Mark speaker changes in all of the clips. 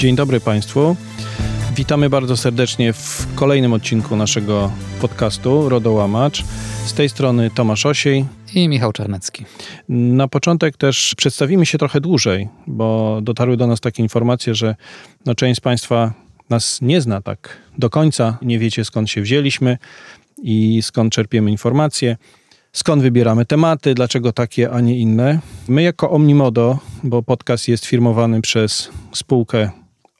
Speaker 1: Dzień dobry Państwu. Witamy bardzo serdecznie w kolejnym odcinku naszego podcastu Rodołamacz. Z tej strony Tomasz Osiej
Speaker 2: i Michał Czarnecki.
Speaker 1: Na początek też przedstawimy się trochę dłużej, bo dotarły do nas takie informacje, że no, część z Państwa nas nie zna tak do końca, nie wiecie skąd się wzięliśmy i skąd czerpiemy informacje skąd wybieramy tematy, dlaczego takie, a nie inne. My jako Omnimodo, bo podcast jest firmowany przez spółkę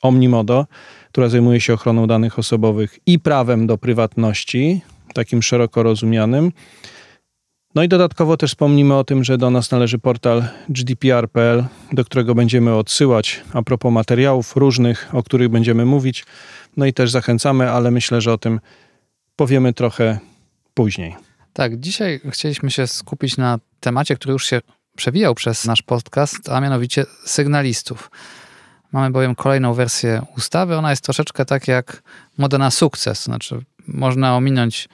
Speaker 1: Omnimodo, która zajmuje się ochroną danych osobowych i prawem do prywatności, takim szeroko rozumianym. No i dodatkowo też wspomnimy o tym, że do nas należy portal gdpr.pl, do którego będziemy odsyłać a propos materiałów różnych, o których będziemy mówić. No i też zachęcamy, ale myślę, że o tym powiemy trochę później.
Speaker 2: Tak, dzisiaj chcieliśmy się skupić na temacie, który już się przewijał przez nasz podcast, a mianowicie sygnalistów. Mamy bowiem kolejną wersję ustawy. Ona jest troszeczkę tak jak moda na sukces. Znaczy, można ominąć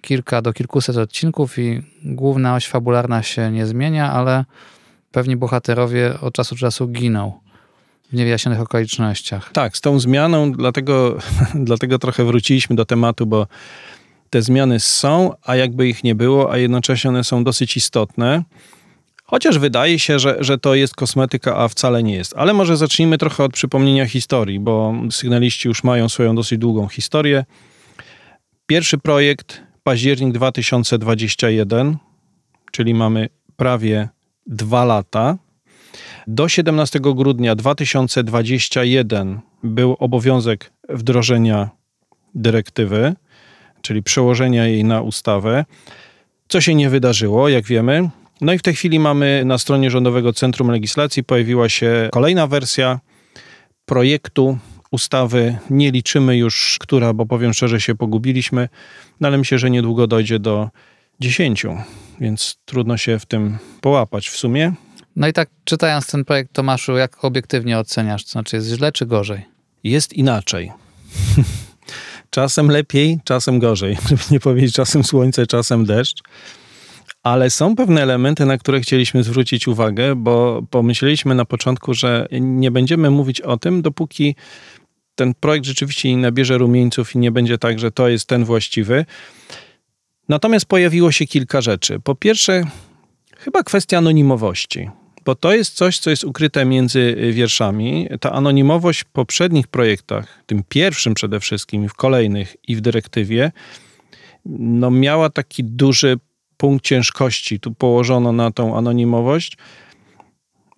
Speaker 2: kilka do kilkuset odcinków i główna oś fabularna się nie zmienia, ale pewni bohaterowie od czasu do czasu giną w niewyjaśnionych okolicznościach.
Speaker 1: Tak, z tą zmianą, dlatego, dlatego trochę wróciliśmy do tematu, bo te zmiany są, a jakby ich nie było, a jednocześnie one są dosyć istotne. Chociaż wydaje się, że, że to jest kosmetyka, a wcale nie jest. Ale może zacznijmy trochę od przypomnienia historii, bo sygnaliści już mają swoją dosyć długą historię. Pierwszy projekt, październik 2021, czyli mamy prawie dwa lata. Do 17 grudnia 2021 był obowiązek wdrożenia dyrektywy czyli przełożenia jej na ustawę, co się nie wydarzyło, jak wiemy. No i w tej chwili mamy na stronie Rządowego Centrum Legislacji pojawiła się kolejna wersja projektu ustawy. Nie liczymy już, która, bo powiem szczerze, się pogubiliśmy, no ale myślę, że niedługo dojdzie do dziesięciu, więc trudno się w tym połapać w sumie.
Speaker 2: No i tak czytając ten projekt, Tomaszu, jak obiektywnie oceniasz? To znaczy jest źle czy gorzej?
Speaker 1: Jest inaczej. Czasem lepiej, czasem gorzej. Żeby nie powiedzieć czasem słońce, czasem deszcz. Ale są pewne elementy, na które chcieliśmy zwrócić uwagę, bo pomyśleliśmy na początku, że nie będziemy mówić o tym, dopóki ten projekt rzeczywiście nie nabierze rumieńców i nie będzie tak, że to jest ten właściwy. Natomiast pojawiło się kilka rzeczy. Po pierwsze, chyba kwestia anonimowości bo to jest coś, co jest ukryte między wierszami. Ta anonimowość w poprzednich projektach, tym pierwszym przede wszystkim, w kolejnych i w dyrektywie, no miała taki duży punkt ciężkości. Tu położono na tą anonimowość,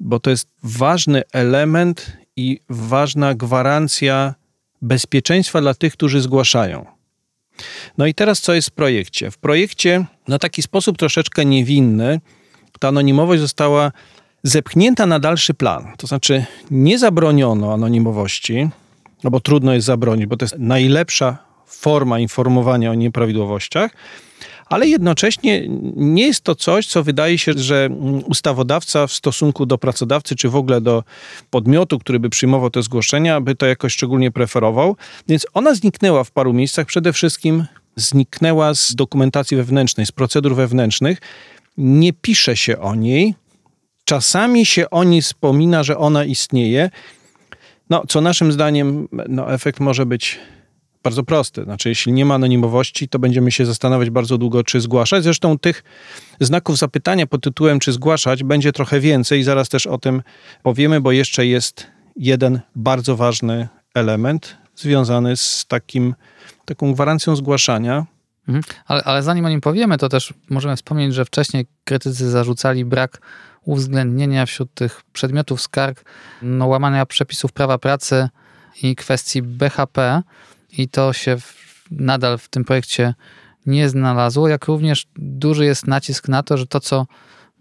Speaker 1: bo to jest ważny element i ważna gwarancja bezpieczeństwa dla tych, którzy zgłaszają. No i teraz co jest w projekcie? W projekcie, na taki sposób troszeczkę niewinny, ta anonimowość została zepchnięta na dalszy plan. To znaczy, nie zabroniono anonimowości, no bo trudno jest zabronić, bo to jest najlepsza forma informowania o nieprawidłowościach, ale jednocześnie nie jest to coś, co wydaje się, że ustawodawca w stosunku do pracodawcy, czy w ogóle do podmiotu, który by przyjmował te zgłoszenia, by to jakoś szczególnie preferował. Więc ona zniknęła w paru miejscach. Przede wszystkim zniknęła z dokumentacji wewnętrznej, z procedur wewnętrznych. Nie pisze się o niej, Czasami się o niej wspomina, że ona istnieje, no, co naszym zdaniem no, efekt może być bardzo prosty. Znaczy, jeśli nie ma anonimowości, to będziemy się zastanawiać bardzo długo, czy zgłaszać. Zresztą tych znaków zapytania pod tytułem, czy zgłaszać, będzie trochę więcej. Zaraz też o tym powiemy, bo jeszcze jest jeden bardzo ważny element związany z takim, taką gwarancją zgłaszania.
Speaker 2: Mhm. Ale, ale zanim o nim powiemy, to też możemy wspomnieć, że wcześniej krytycy zarzucali brak uwzględnienia wśród tych przedmiotów skarg no, łamania przepisów prawa pracy i kwestii BHP i to się w, nadal w tym projekcie nie znalazło, jak również duży jest nacisk na to, że to, co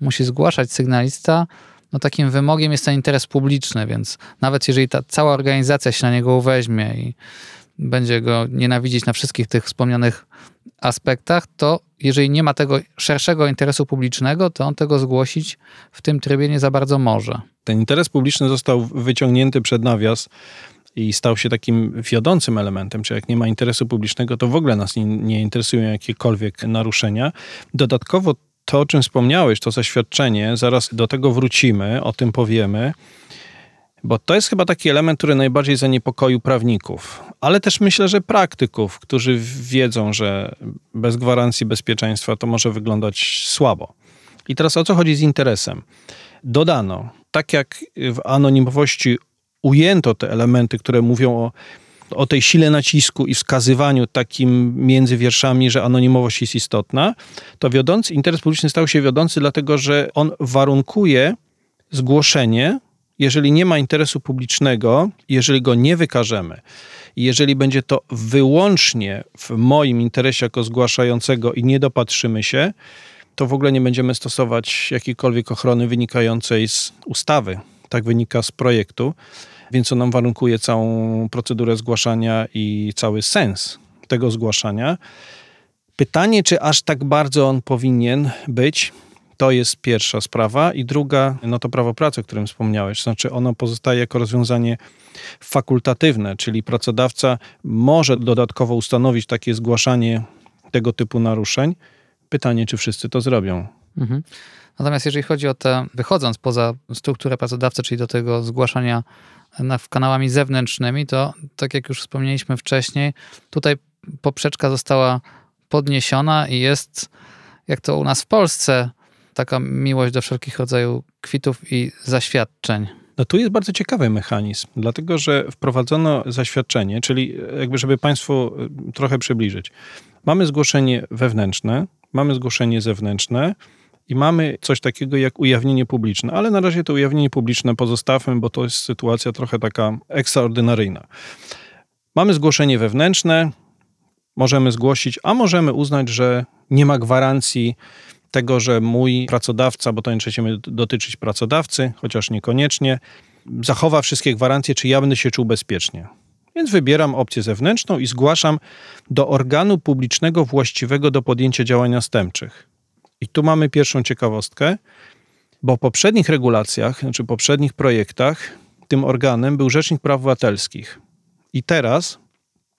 Speaker 2: musi zgłaszać sygnalista, no takim wymogiem jest ten interes publiczny, więc nawet jeżeli ta cała organizacja się na niego uweźmie i będzie go nienawidzić na wszystkich tych wspomnianych aspektach, to jeżeli nie ma tego szerszego interesu publicznego, to on tego zgłosić w tym trybie nie za bardzo może.
Speaker 1: Ten interes publiczny został wyciągnięty przed nawias i stał się takim wiodącym elementem, czy jak nie ma interesu publicznego, to w ogóle nas nie, nie interesują jakiekolwiek naruszenia. Dodatkowo to, o czym wspomniałeś, to zaświadczenie, zaraz do tego wrócimy, o tym powiemy, Bo to jest chyba taki element, który najbardziej zaniepokoił prawników, ale też myślę, że praktyków, którzy wiedzą, że bez gwarancji bezpieczeństwa to może wyglądać słabo. I teraz o co chodzi z interesem? Dodano, tak jak w anonimowości ujęto te elementy, które mówią o, o tej sile nacisku i wskazywaniu takim między wierszami, że anonimowość jest istotna, to wiodący interes publiczny stał się wiodący, dlatego że on warunkuje zgłoszenie, jeżeli nie ma interesu publicznego, jeżeli go nie wykażemy, jeżeli będzie to wyłącznie w moim interesie jako zgłaszającego i nie dopatrzymy się, to w ogóle nie będziemy stosować jakiejkolwiek ochrony wynikającej z ustawy. Tak wynika z projektu, więc on nam warunkuje całą procedurę zgłaszania i cały sens tego zgłaszania. Pytanie, czy aż tak bardzo on powinien być, to jest pierwsza sprawa. I druga, no to prawo pracy, o którym wspomniałeś. Znaczy, ono pozostaje jako rozwiązanie fakultatywne, czyli pracodawca może dodatkowo ustanowić takie zgłaszanie tego typu naruszeń. Pytanie, czy wszyscy to zrobią. Mhm.
Speaker 2: Natomiast jeżeli chodzi o te, wychodząc poza strukturę pracodawcy, czyli do tego zgłaszania na, kanałami zewnętrznymi, to tak jak już wspomnieliśmy wcześniej, tutaj poprzeczka została podniesiona i jest, jak to u nas w Polsce, taka miłość do wszelkich rodzajów kwitów i zaświadczeń.
Speaker 1: No tu jest bardzo ciekawy mechanizm, dlatego że wprowadzono zaświadczenie, czyli jakby żeby Państwu y, trochę przybliżyć. Mamy zgłoszenie wewnętrzne, mamy zgłoszenie zewnętrzne i mamy coś takiego jak ujawnienie publiczne, ale na razie to ujawnienie publiczne pozostawmy, bo to jest sytuacja trochę taka ekstraordynaryjna. Mamy zgłoszenie wewnętrzne, możemy zgłosić, a możemy uznać, że nie ma gwarancji tego, że mój pracodawca, bo to nie trzeba dotyczyć pracodawcy, chociaż niekoniecznie, zachowa wszystkie gwarancje, czy ja będę się czuł bezpiecznie. Więc wybieram opcję zewnętrzną i zgłaszam do organu publicznego właściwego do podjęcia działań następczych. I tu mamy pierwszą ciekawostkę, bo w poprzednich regulacjach, znaczy poprzednich projektach, tym organem był Rzecznik Praw Obywatelskich. I teraz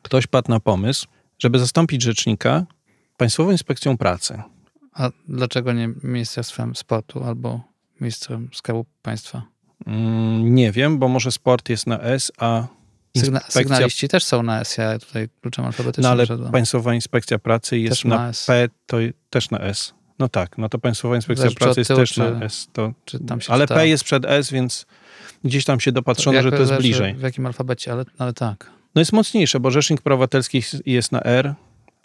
Speaker 1: ktoś padł na pomysł, żeby zastąpić rzecznika Państwową Inspekcją Pracy.
Speaker 2: A dlaczego nie Ministerstwem Sportu albo Ministrem Skarbu Państwa?
Speaker 1: Mm, nie wiem, bo może sport jest na S, a
Speaker 2: Sygna sygnaliści też są na S, ja tutaj kluczem alfabetycznym
Speaker 1: No ale szedłem. Państwowa Inspekcja Pracy jest na, na P, to też na S. No tak, no to Państwowa Inspekcja Zależy Pracy jest też czy, na S. To, ale czyta. P jest przed S, więc gdzieś tam się dopatrzono, że to jest bliżej.
Speaker 2: W jakim alfabecie, ale, ale tak.
Speaker 1: No jest mocniejsze, bo Rzecznik Praw Obywatelskich jest na R,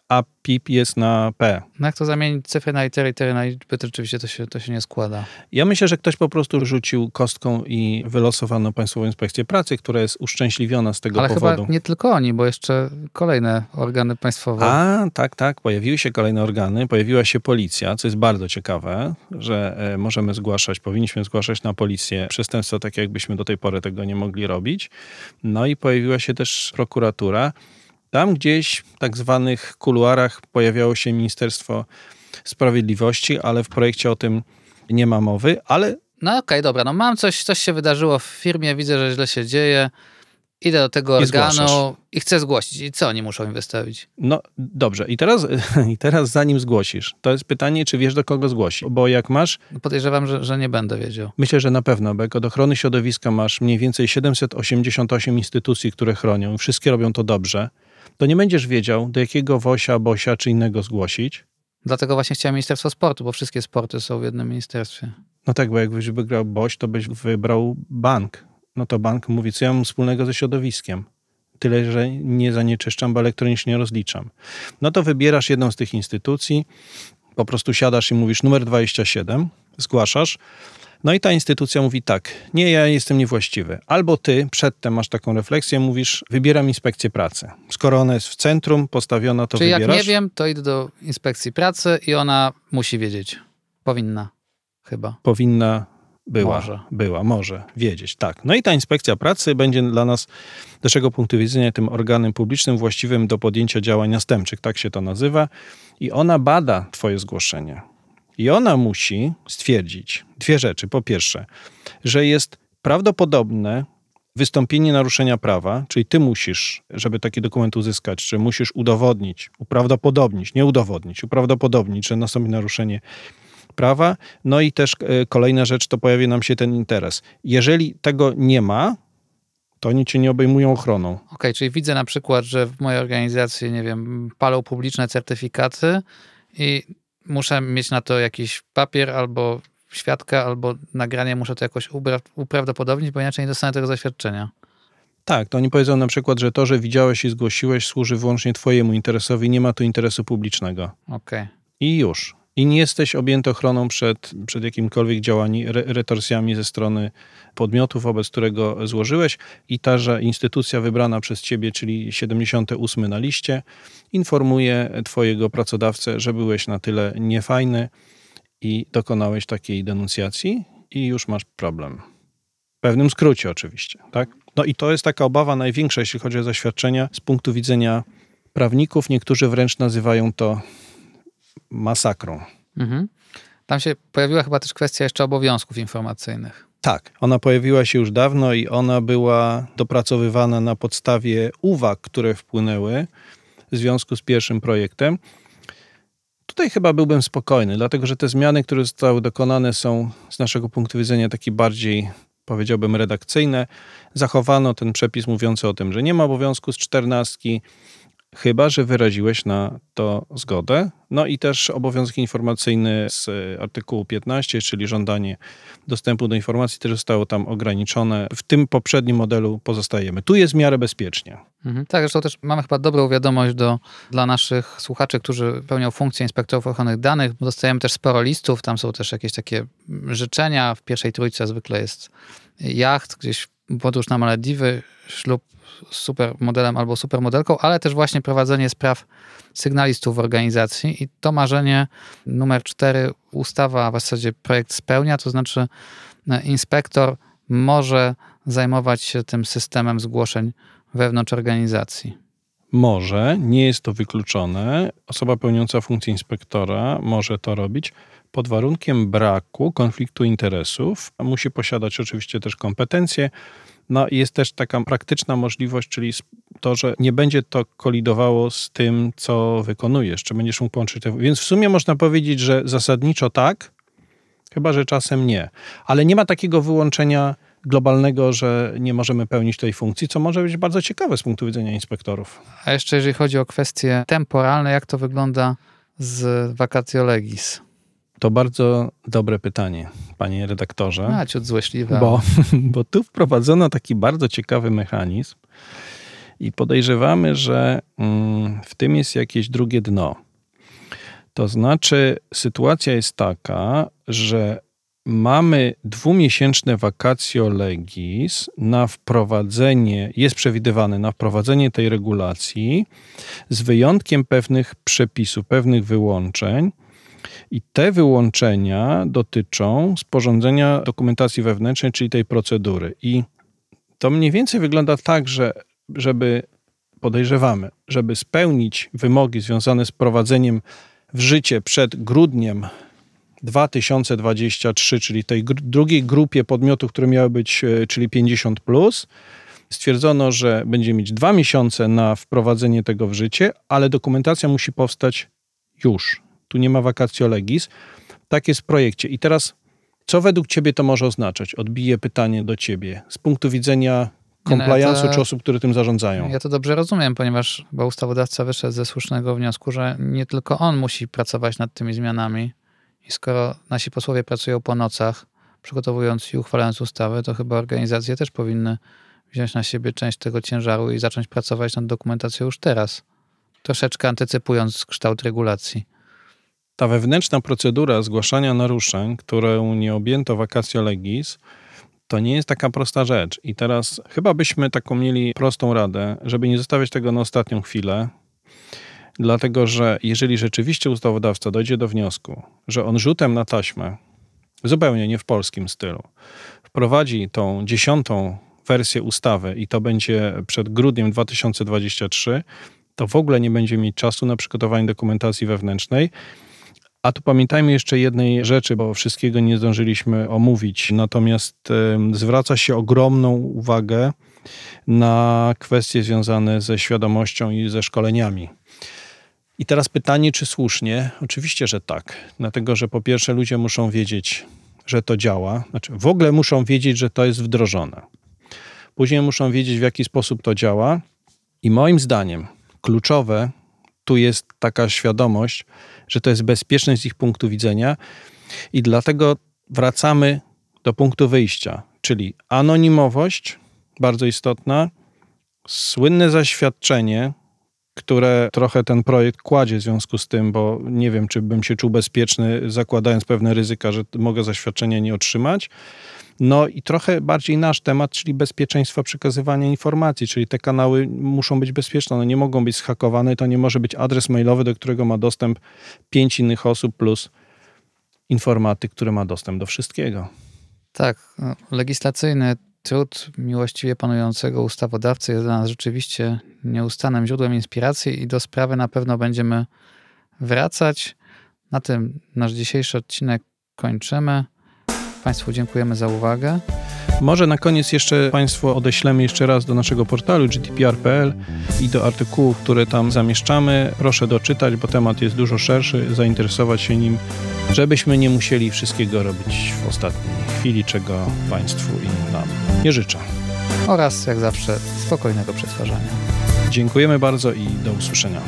Speaker 1: a PIP jest na P.
Speaker 2: No jak to zamienić cyfry na litery, litery na liczby, to rzeczywiście to się, to się nie składa.
Speaker 1: Ja myślę, że ktoś po prostu rzucił kostką i wylosowano Państwową Inspekcję Pracy, która jest uszczęśliwiona z tego
Speaker 2: Ale
Speaker 1: powodu. Ale
Speaker 2: chyba nie tylko oni, bo jeszcze kolejne organy państwowe.
Speaker 1: A, tak, tak. Pojawiły się kolejne organy. Pojawiła się policja, co jest bardzo ciekawe, że e, możemy zgłaszać, powinniśmy zgłaszać na policję przestępstwa, tak jakbyśmy do tej pory tego nie mogli robić. No i pojawiła się też prokuratura. Tam gdzieś w tak zwanych kuluarach pojawiało się Ministerstwo Sprawiedliwości, ale w projekcie o tym nie ma mowy, ale...
Speaker 2: No okej, okay, dobra, no mam coś, coś się wydarzyło w firmie, widzę, że źle się dzieje, idę do tego organu i, i chcę zgłosić. I co oni muszą mi wystawić?
Speaker 1: No dobrze, i teraz, i teraz zanim zgłosisz, to jest pytanie, czy wiesz do kogo zgłosić, bo jak masz...
Speaker 2: No podejrzewam, że, że nie będę wiedział.
Speaker 1: Myślę, że na pewno, bo jak od ochrony środowiska masz mniej więcej 788 instytucji, które chronią, wszystkie robią to dobrze, to nie będziesz wiedział, do jakiego Wosia, Bosia czy innego zgłosić.
Speaker 2: Dlatego właśnie chciałem Ministerstwo Sportu, bo wszystkie sporty są w jednym ministerstwie.
Speaker 1: No tak, bo jakbyś wygrał Boś, to byś wybrał bank. No to bank mówi, co ja mam wspólnego ze środowiskiem. Tyle, że nie zanieczyszczam, bo elektronicznie rozliczam. No to wybierasz jedną z tych instytucji, po prostu siadasz i mówisz numer 27, zgłaszasz. No i ta instytucja mówi tak, nie, ja jestem niewłaściwy. Albo ty przedtem masz taką refleksję, mówisz, wybieram inspekcję pracy. Skoro ona jest w centrum, postawiona, to
Speaker 2: Czyli
Speaker 1: wybierasz.
Speaker 2: jak nie wiem, to idę do inspekcji pracy i ona musi wiedzieć. Powinna, chyba.
Speaker 1: Powinna, była, może. była, może wiedzieć, tak. No i ta inspekcja pracy będzie dla nas, z naszego punktu widzenia, tym organem publicznym właściwym do podjęcia działań następczych, tak się to nazywa. I ona bada twoje zgłoszenie i ona musi stwierdzić dwie rzeczy. Po pierwsze, że jest prawdopodobne wystąpienie naruszenia prawa, czyli ty musisz, żeby taki dokument uzyskać, czy musisz udowodnić, uprawdopodobnić, nie udowodnić, uprawdopodobnić, że nastąpi naruszenie prawa. No i też e, kolejna rzecz, to pojawi nam się ten interes. Jeżeli tego nie ma, To oni cię nie obejmują ochroną.
Speaker 2: Okej, okay, czyli widzę na przykład, że w mojej organizacji, nie wiem, palą publiczne certyfikaty i muszę mieć na to jakiś papier albo świadka, albo nagranie, muszę to jakoś uprawdopodobnić, bo inaczej nie dostanę tego zaświadczenia.
Speaker 1: Tak, to oni powiedzą na przykład, że to, że widziałeś i zgłosiłeś, służy wyłącznie twojemu interesowi, nie ma tu interesu publicznego.
Speaker 2: Okej. Okay.
Speaker 1: I już. I nie jesteś objęty ochroną przed, przed jakimkolwiek działaniami, re, retorsjami ze strony podmiotu, wobec którego złożyłeś. I ta, że instytucja wybrana przez ciebie, czyli 78 na liście, informuje twojego pracodawcę, że byłeś na tyle niefajny i dokonałeś takiej denuncjacji i już masz problem. W pewnym skrócie oczywiście, tak? No i to jest taka obawa największa, jeśli chodzi o zaświadczenia z punktu widzenia prawników. Niektórzy wręcz nazywają to masakrą. Mhm.
Speaker 2: Tam się pojawiła chyba też kwestia jeszcze obowiązków informacyjnych.
Speaker 1: Tak, ona pojawiła się już dawno i ona była dopracowywana na podstawie uwag, które wpłynęły w związku z pierwszym projektem. Tutaj chyba byłbym spokojny, dlatego że te zmiany, które zostały dokonane, są z naszego punktu widzenia takie bardziej powiedziałbym, redakcyjne. Zachowano ten przepis mówiący o tym, że nie ma obowiązku z czternastki, chyba że wyraziłeś na to zgodę. No i też obowiązek informacyjny z artykułu 15, czyli żądanie dostępu do informacji, też zostało tam ograniczone. W tym poprzednim modelu pozostajemy. Tu jest w miarę bezpiecznie.
Speaker 2: Mhm. Tak, zresztą też mamy chyba dobrą wiadomość do, dla naszych słuchaczy, którzy pełnią funkcję inspektorów ochrony danych. Dostajemy też sporo listów, tam są też jakieś takie życzenia. W pierwszej trójce zwykle jest jacht, gdzieś podróż na Malediwy, ślub z supermodelem albo supermodelką, ale też właśnie prowadzenie spraw sygnalistów w organizacji i to marzenie numer cztery ustawa, w zasadzie projekt spełnia, to znaczy e, inspektor może zajmować się tym systemem zgłoszeń wewnątrz organizacji.
Speaker 1: Może, nie jest to wykluczone. Osoba pełniąca funkcję inspektora może to robić pod warunkiem braku konfliktu interesów. Musi posiadać oczywiście też kompetencje. No jest też taka praktyczna możliwość, czyli to, że nie będzie to kolidowało z tym, co wykonujesz, czy będziesz mógł połączyć te... Więc w sumie można powiedzieć, że zasadniczo tak, chyba że czasem nie. Ale nie ma takiego wyłączenia globalnego, że nie możemy pełnić tej funkcji, co może być bardzo ciekawe z punktu widzenia inspektorów.
Speaker 2: A jeszcze jeżeli chodzi o kwestie temporalne, jak to wygląda z vacatio legis?
Speaker 1: To bardzo dobre pytanie, panie redaktorze.
Speaker 2: A, ciut złośliwe.
Speaker 1: Bo, bo tu wprowadzono taki bardzo ciekawy mechanizm i podejrzewamy, że mm, w tym jest jakieś drugie dno. To znaczy, sytuacja jest taka, że mamy dwumiesięczne vacatio legis na wprowadzenie, jest przewidywane na wprowadzenie tej regulacji z wyjątkiem pewnych przepisów, pewnych wyłączeń. I te wyłączenia dotyczą sporządzenia dokumentacji wewnętrznej, czyli tej procedury. I to mniej więcej wygląda tak, że żeby podejrzewamy, żeby spełnić wymogi związane z prowadzeniem w życie przed grudniem 2023, czyli tej gr drugiej grupie podmiotów, które miały być, e, czyli 50, plus, stwierdzono, że będzie mieć dwa miesiące na wprowadzenie tego w życie, ale dokumentacja musi powstać już. Tu nie ma vacatio legis. Tak jest w projekcie. I teraz, co według Ciebie to może oznaczać? Odbiję pytanie do Ciebie. Z punktu widzenia compliance'u no, czy osób, które tym zarządzają.
Speaker 2: Ja to dobrze rozumiem, ponieważ chyba ustawodawca wyszedł ze słusznego wniosku, że nie tylko on musi pracować nad tymi zmianami, i skoro nasi posłowie pracują po nocach, przygotowując i uchwalając ustawy, to chyba organizacje też powinny wziąć na siebie część tego ciężaru i zacząć pracować nad dokumentacją już teraz, troszeczkę antycypując kształt regulacji.
Speaker 1: Ta wewnętrzna procedura zgłaszania naruszeń, którą nie objęto vacatio legis, to nie jest taka prosta rzecz. I teraz chyba byśmy taką mieli prostą radę, żeby nie zostawiać tego na ostatnią chwilę, Dlatego, że jeżeli rzeczywiście ustawodawca dojdzie do wniosku, że on rzutem na taśmę, zupełnie nie w polskim stylu, wprowadzi tą dziesiątą wersję ustawy i to będzie przed grudniem 2023, to w ogóle nie będzie mieć czasu na przygotowanie dokumentacji wewnętrznej. A tu pamiętajmy jeszcze jednej rzeczy, bo wszystkiego nie zdążyliśmy omówić. Natomiast zwraca się ogromną uwagę na kwestie związane ze świadomością i ze szkoleniami. I teraz pytanie, czy słusznie? Oczywiście, że tak. Dlatego, że po pierwsze ludzie muszą wiedzieć, że to działa. Znaczy, w ogóle muszą wiedzieć, że to jest wdrożone. Później muszą wiedzieć, w jaki sposób to działa. I moim zdaniem kluczowe tu jest taka świadomość, że to jest bezpieczne z ich punktu widzenia, i dlatego wracamy do punktu wyjścia, czyli anonimowość, bardzo istotna, słynne zaświadczenie, które trochę ten projekt kładzie w związku z tym, bo nie wiem, czy bym się czuł bezpieczny, zakładając pewne ryzyka, że mogę zaświadczenia nie otrzymać. No i trochę bardziej nasz temat, czyli bezpieczeństwo przekazywania informacji, czyli te kanały muszą być bezpieczne, one nie mogą być schakowane, to nie może być adres mailowy, do którego ma dostęp pięć innych osób plus informatyk, który ma dostęp do wszystkiego.
Speaker 2: Tak, no, legislacyjny trud miłościwie panującego ustawodawcy jest dla nas rzeczywiście nieustannym źródłem inspiracji i do sprawy na pewno będziemy wracać. Na tym nasz dzisiejszy odcinek kończymy. Państwu dziękujemy za uwagę.
Speaker 1: Może na koniec jeszcze Państwu odeślemy jeszcze raz do naszego portalu gdpr.pl i do artykułów, które tam zamieszczamy. Proszę doczytać, bo temat jest dużo szerszy, zainteresować się nim, żebyśmy nie musieli wszystkiego robić w ostatniej chwili, czego Państwu i nam nie życzę.
Speaker 2: Oraz jak zawsze spokojnego przetwarzania.
Speaker 1: Dziękujemy bardzo i do usłyszenia.